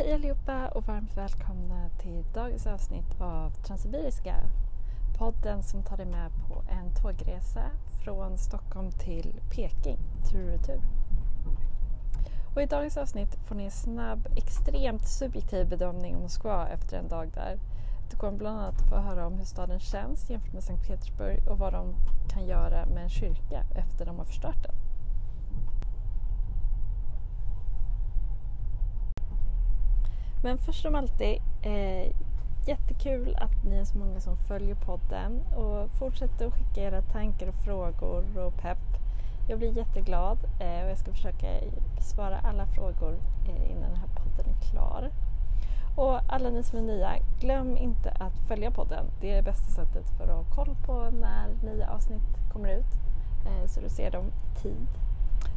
Hej allihopa och varmt välkomna till dagens avsnitt av Transsibiriska. Podden som tar dig med på en tågresa från Stockholm till Peking, tur och retur. Och I dagens avsnitt får ni en snabb, extremt subjektiv bedömning om Moskva efter en dag där. Du kommer bland annat få höra om hur staden känns jämfört med Sankt Petersburg och vad de kan göra med en kyrka efter de har förstört den. Men först som alltid, eh, jättekul att ni är så många som följer podden och fortsätter att skicka era tankar och frågor och pepp. Jag blir jätteglad eh, och jag ska försöka besvara alla frågor eh, innan den här podden är klar. Och alla ni som är nya, glöm inte att följa podden. Det är det bästa sättet för att ha koll på när nya avsnitt kommer ut eh, så du ser dem i tid.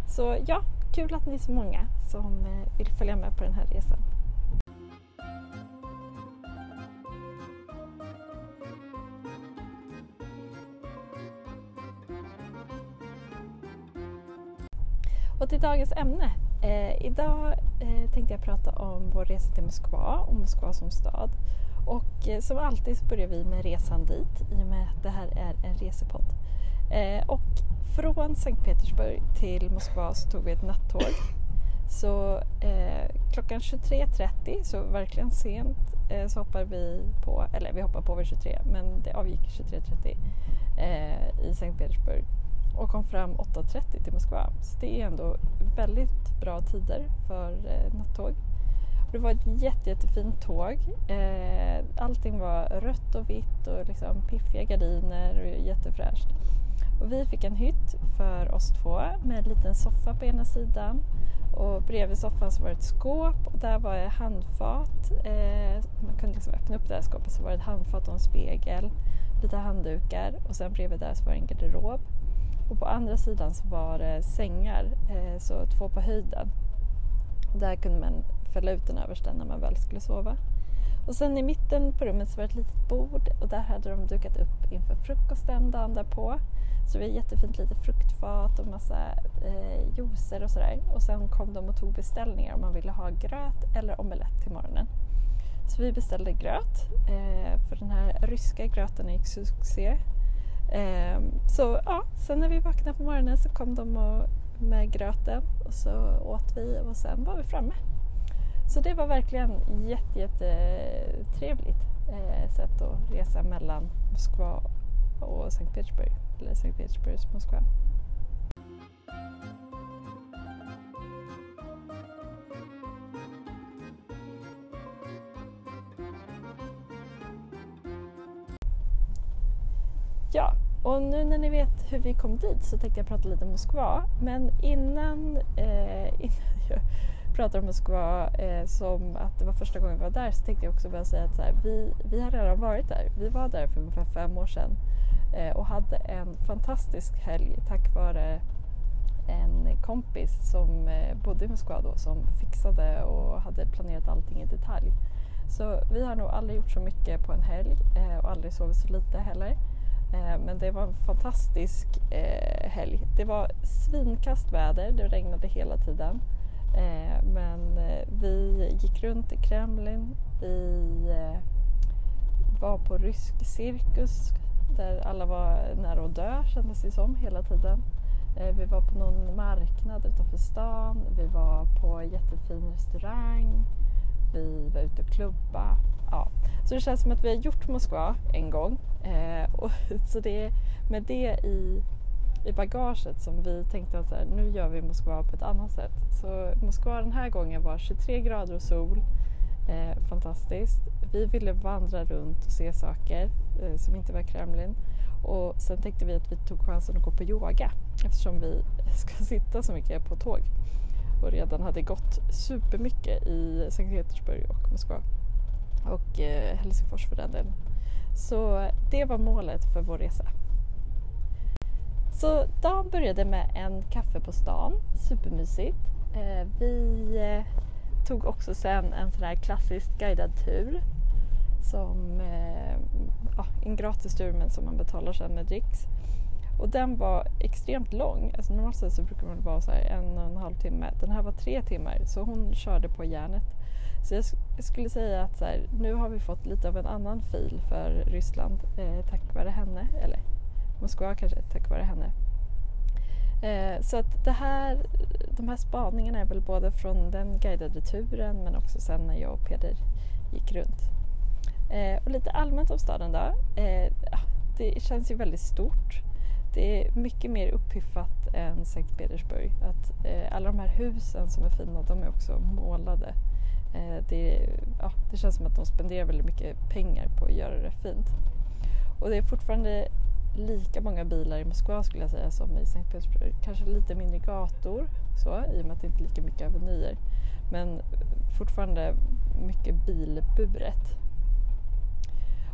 Så ja, kul att ni är så många som eh, vill följa med på den här resan. Och till dagens ämne. Eh, idag eh, tänkte jag prata om vår resa till Moskva och Moskva som stad. Och eh, som alltid så börjar vi med resan dit i och med att det här är en resepodd. Eh, och från Sankt Petersburg till Moskva så tog vi ett nattåg. Så eh, klockan 23.30, så verkligen sent, eh, så hoppar vi på, eller vi hoppar på vid 23 men det avgick 23.30 eh, i Sankt Petersburg och kom fram 8.30 till Moskva. Så det är ändå väldigt bra tider för eh, nattåg. Det var ett jätte, jättefint tåg. Eh, allting var rött och vitt och liksom piffiga gardiner och jättefräscht. Och vi fick en hytt för oss två med en liten soffa på ena sidan och bredvid soffan så var det ett skåp och där var det handfat. Eh, man kunde liksom öppna upp det här skåpet så var det ett handfat och en spegel, lite handdukar och sen bredvid där så var det en garderob. Och på andra sidan så var det sängar, eh, så två på höjden. Där kunde man fälla ut den översta när man väl skulle sova. Och sen i mitten på rummet så var det ett litet bord och där hade de dukat upp inför frukosten dagen därpå. Så vi var jättefint litet fruktfat och massa eh, juicer och sådär. Och sen kom de och tog beställningar om man ville ha gröt eller omelett till morgonen. Så vi beställde gröt, eh, för den här ryska gröten gick succé. Eh, så ja, sen när vi vaknade på morgonen så kom de och, med gröten och så åt vi och sen var vi framme. Så det var verkligen jätte, jätte trevligt eh, sätt att resa mellan Moskva och Sankt Petersburg, eller Sankt Petersburgs Moskva. Och nu när ni vet hur vi kom dit så tänkte jag prata lite om Moskva. Men innan, eh, innan jag pratar om Moskva eh, som att det var första gången vi var där så tänkte jag också bara säga att så här, vi, vi har redan varit där. Vi var där för ungefär fem år sedan eh, och hade en fantastisk helg tack vare en kompis som eh, bodde i Moskva då som fixade och hade planerat allting i detalj. Så vi har nog aldrig gjort så mycket på en helg eh, och aldrig sovit så lite heller. Eh, men det var en fantastisk eh, helg. Det var svinkast väder, det regnade hela tiden. Eh, men vi gick runt i Kremlin, vi var på rysk cirkus där alla var nära att dö kändes det som hela tiden. Vi var på någon marknad utanför stan, vi var på en jättefin restaurang, vi var ute och klubba. Ja. Så det känns som att vi har gjort Moskva en gång. Och, så det är med det i, i bagaget som vi tänkte att så här, nu gör vi Moskva på ett annat sätt. Så Moskva den här gången var 23 grader och sol. Eh, fantastiskt. Vi ville vandra runt och se saker eh, som inte var Kremlin. Och sen tänkte vi att vi tog chansen att gå på yoga eftersom vi ska sitta så mycket på tåg och redan hade gått supermycket i Sankt Petersburg och Moskva och eh, Helsingfors för den delen. Så det var målet för vår resa. Så dagen började med en kaffe på stan, supermysigt. Eh, vi eh, tog också sen en sån här klassisk guidad tur som eh, ja, en gratis tur men som man betalar sen med dricks. Och den var extremt lång. Alltså normalt sett så brukar man vara så en och en halv timme. Den här var tre timmar så hon körde på järnet. Så jag, jag skulle säga att så här, nu har vi fått lite av en annan fil för Ryssland eh, tack vare henne, eller Moskva kanske tack vare henne. Eh, så att det här, de här spaningarna är väl både från den guidade turen men också sen när jag och Peder gick runt. Eh, och lite allmänt om staden då. Eh, det känns ju väldigt stort. Det är mycket mer uppiffat än Sankt Petersburg. Att, eh, alla de här husen som är fina, de är också målade. Eh, det, ja, det känns som att de spenderar väldigt mycket pengar på att göra det fint. Och det är fortfarande lika många bilar i Moskva skulle jag säga som i Sankt Petersburg. Kanske lite mindre gator så, i och med att det inte är lika mycket avenyer. Men fortfarande mycket bilburet.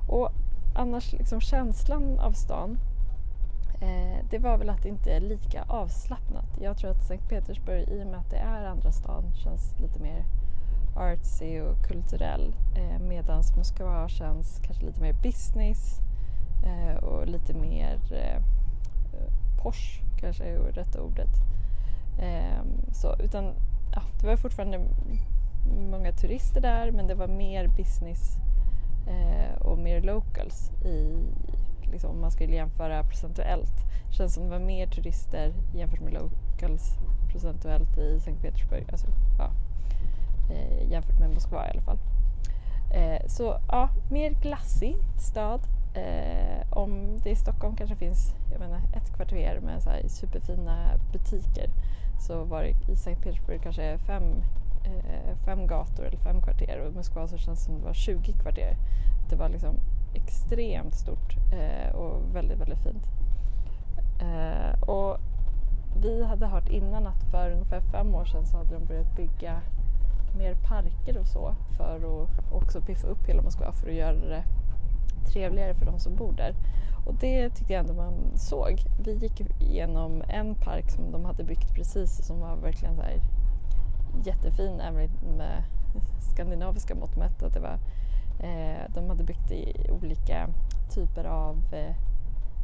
Och annars liksom känslan av stan eh, det var väl att det inte är lika avslappnat. Jag tror att Sankt Petersburg i och med att det är andra stan känns lite mer artsy och kulturell eh, medan Moskva känns kanske lite mer business eh, och lite mer eh, posh kanske är rätta ordet. Eh, så, utan, ja, det var fortfarande många turister där men det var mer business eh, och mer locals i, liksom, om man skulle jämföra procentuellt. Det känns som det var mer turister jämfört med locals procentuellt i Sankt Petersburg. Alltså, ja, eh, jämfört med Moskva i alla fall. Eh, så ja, mer glassig stad. Eh, om det i Stockholm kanske finns jag menar, ett kvarter med så superfina butiker så var det i Sankt Petersburg kanske fem, eh, fem gator eller fem kvarter och i Moskva så känns det som det var 20 kvarter. Det var liksom extremt stort eh, och väldigt, väldigt fint. Eh, och vi hade hört innan att för ungefär fem år sedan så hade de börjat bygga mer parker och så för att också piffa upp hela Moskva för att göra det trevligare för de som bor där. Och det tyckte jag ändå man såg. Vi gick igenom en park som de hade byggt precis som var verkligen så här jättefin även med skandinaviska mått mätt. Att det var, eh, de hade byggt i olika typer av eh,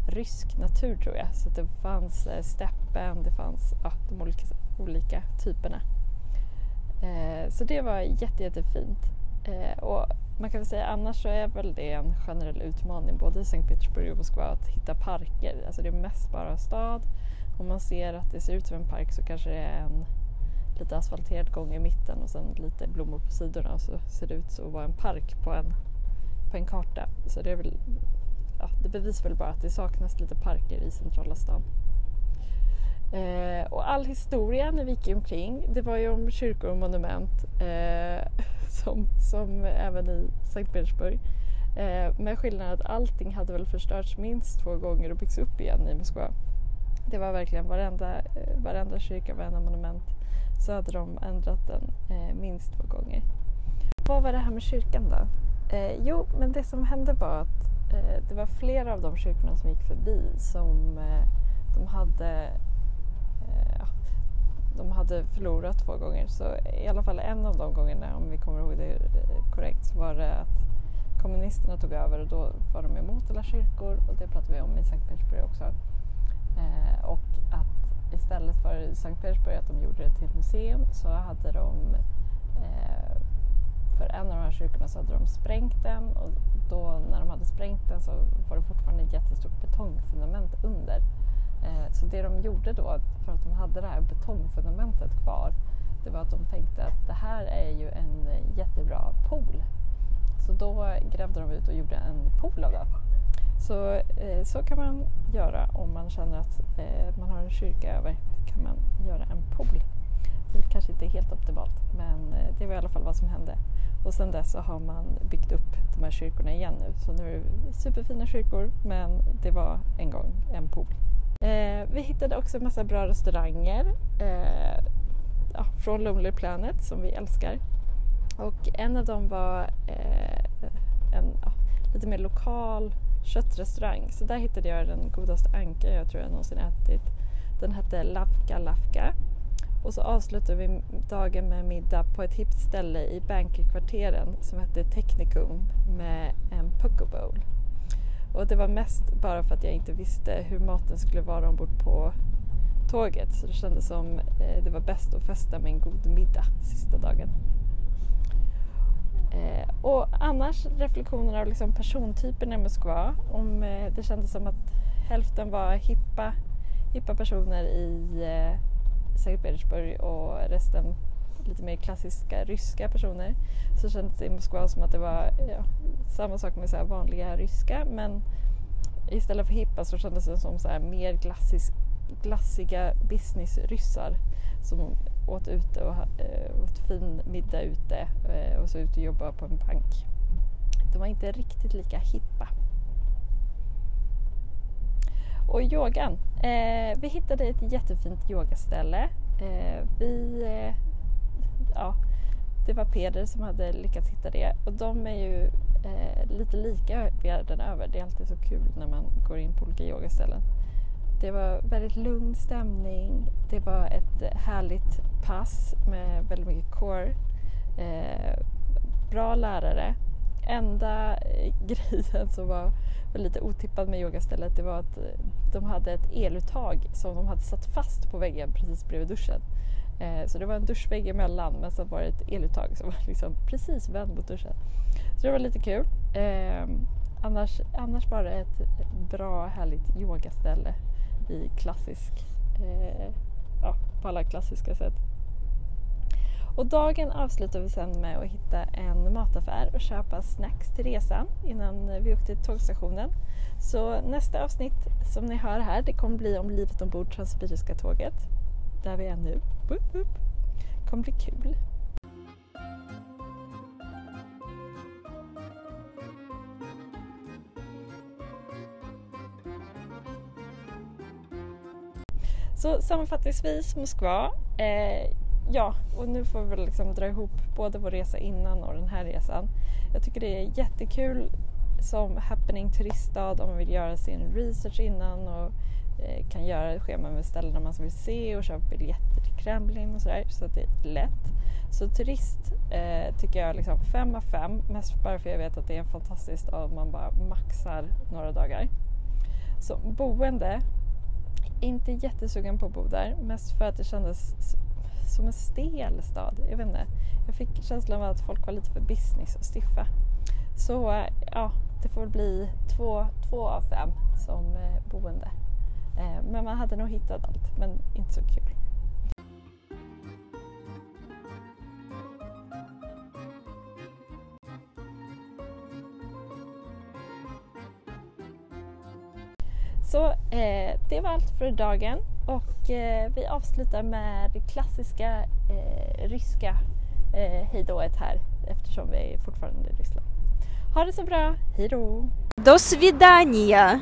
rysk natur tror jag. Så det fanns eh, steppen, det fanns ja, de olika, olika typerna. Eh, så det var jätte, jättefint. Eh, och man kan väl säga annars så är väl det en generell utmaning både i Sankt Petersburg och Moskva att hitta parker. Alltså det är mest bara stad. Om man ser att det ser ut som en park så kanske det är en lite asfalterad gång i mitten och sen lite blommor på sidorna och så ser det ut att vara en park på en, på en karta. Så det är väl, ja, det bevisar väl bara att det saknas lite parker i centrala stan. Eh, och all historia när vi gick omkring, det var ju om kyrkor och monument eh, som, som även i Sankt Petersburg. Eh, med skillnaden att allting hade väl förstörts minst två gånger och byggts upp igen i Moskva. Det var verkligen varenda, eh, varenda kyrka, varenda monument så hade de ändrat den eh, minst två gånger. Vad var det här med kyrkan då? Eh, jo, men det som hände var att eh, det var flera av de kyrkorna som gick förbi som eh, de hade Eh, de hade förlorat två gånger. Så i alla fall en av de gångerna, om vi kommer ihåg det eh, korrekt, så var det att kommunisterna tog över och då var de emot alla kyrkor och det pratade vi om i Sankt Petersburg också. Eh, och att istället för Sankt Petersburg att de gjorde det till museum så hade de eh, för en av de här kyrkorna så hade de sprängt den och då när de hade sprängt den så var det fortfarande ett jättestort betongfundament under. Eh, så det de gjorde då, för att de hade det här betongfundamentet kvar, det var att de tänkte att det här är ju en jättebra pool. Så då grävde de ut och gjorde en pool av det. Så, eh, så kan man göra om man känner att eh, man har en kyrka över. kan man göra en pool. Det är kanske inte helt optimalt men det var i alla fall vad som hände. Och sedan dess så har man byggt upp de här kyrkorna igen nu. Så nu är det superfina kyrkor men det var en gång en pool. Eh, vi hittade också en massa bra restauranger eh, ja, från Lonely Planet som vi älskar. Och en av dem var eh, en ja, lite mer lokal köttrestaurang. Så där hittade jag den godaste anka jag tror jag någonsin ätit. Den hette Lafka Lafka. Och så avslutade vi dagen med middag på ett hippt ställe i Bankerkvarteren som hette Technicum med en pucko bowl. Och det var mest bara för att jag inte visste hur maten skulle vara ombord på tåget. Så det kändes som eh, det var bäst att festa med en god middag sista dagen. Eh, och annars reflektioner av liksom persontyperna i Moskva. Om eh, det kändes som att hälften var hippa, hippa personer i eh, Sankt Petersburg och resten lite mer klassiska ryska personer. Så kändes det i Moskva som att det var ja, samma sak med så vanliga ryska men istället för hippa så kändes det som så mer klassisk, glassiga businessryssar som åt ute och äh, åt fin middag ute äh, och så ut och jobbade på en bank. De var inte riktigt lika hippa. Och yogan. Eh, vi hittade ett jättefint yogaställe. Eh, vi, eh, ja, det var Peder som hade lyckats hitta det och de är ju eh, lite lika världen över. Det är alltid så kul när man går in på olika yogaställen. Det var väldigt lugn stämning. Det var ett härligt pass med väldigt mycket core. Eh, bra lärare. Enda eh, grejen som var lite otippad med yogastället det var att eh, de hade ett eluttag som de hade satt fast på väggen precis bredvid duschen. Eh, så det var en duschvägg emellan men så var det ett eluttag som var liksom precis vänd mot duschen. Så det var lite kul. Eh, annars, annars var det ett bra härligt yogaställe i klassisk, eh, ja, på alla klassiska sätt. Och dagen avslutade vi sen med att hitta en mataffär och köpa snacks till resan innan vi åkte till tågstationen. Så nästa avsnitt som ni hör här det kommer bli om livet ombord Transsibiriska tåget. Där vi är nu. Det kommer bli kul. Så sammanfattningsvis Moskva. Eh, ja, och nu får vi väl liksom dra ihop både vår resa innan och den här resan. Jag tycker det är jättekul som happening turiststad om man vill göra sin research innan och Eh, kan göra ett schema med ställen man vill se och köpa biljetter till Kremlin och sådär så att det är lätt. Så turist eh, tycker jag liksom 5 av 5 mest bara för jag vet att det är en fantastisk stad om man bara maxar några dagar. Så boende inte jättesugen på att bo där, mest för att det kändes som en stel stad. Jag vet inte. Jag fick känslan av att folk var lite för business och stiffa. Så eh, ja, det får bli två, två av fem som eh, boende. Eh, men man hade nog hittat allt, men inte så kul. Så eh, det var allt för dagen och eh, vi avslutar med det klassiska eh, ryska eh, hejdået här eftersom vi är fortfarande i Ryssland. Ha det så bra, hejdå! До свидания!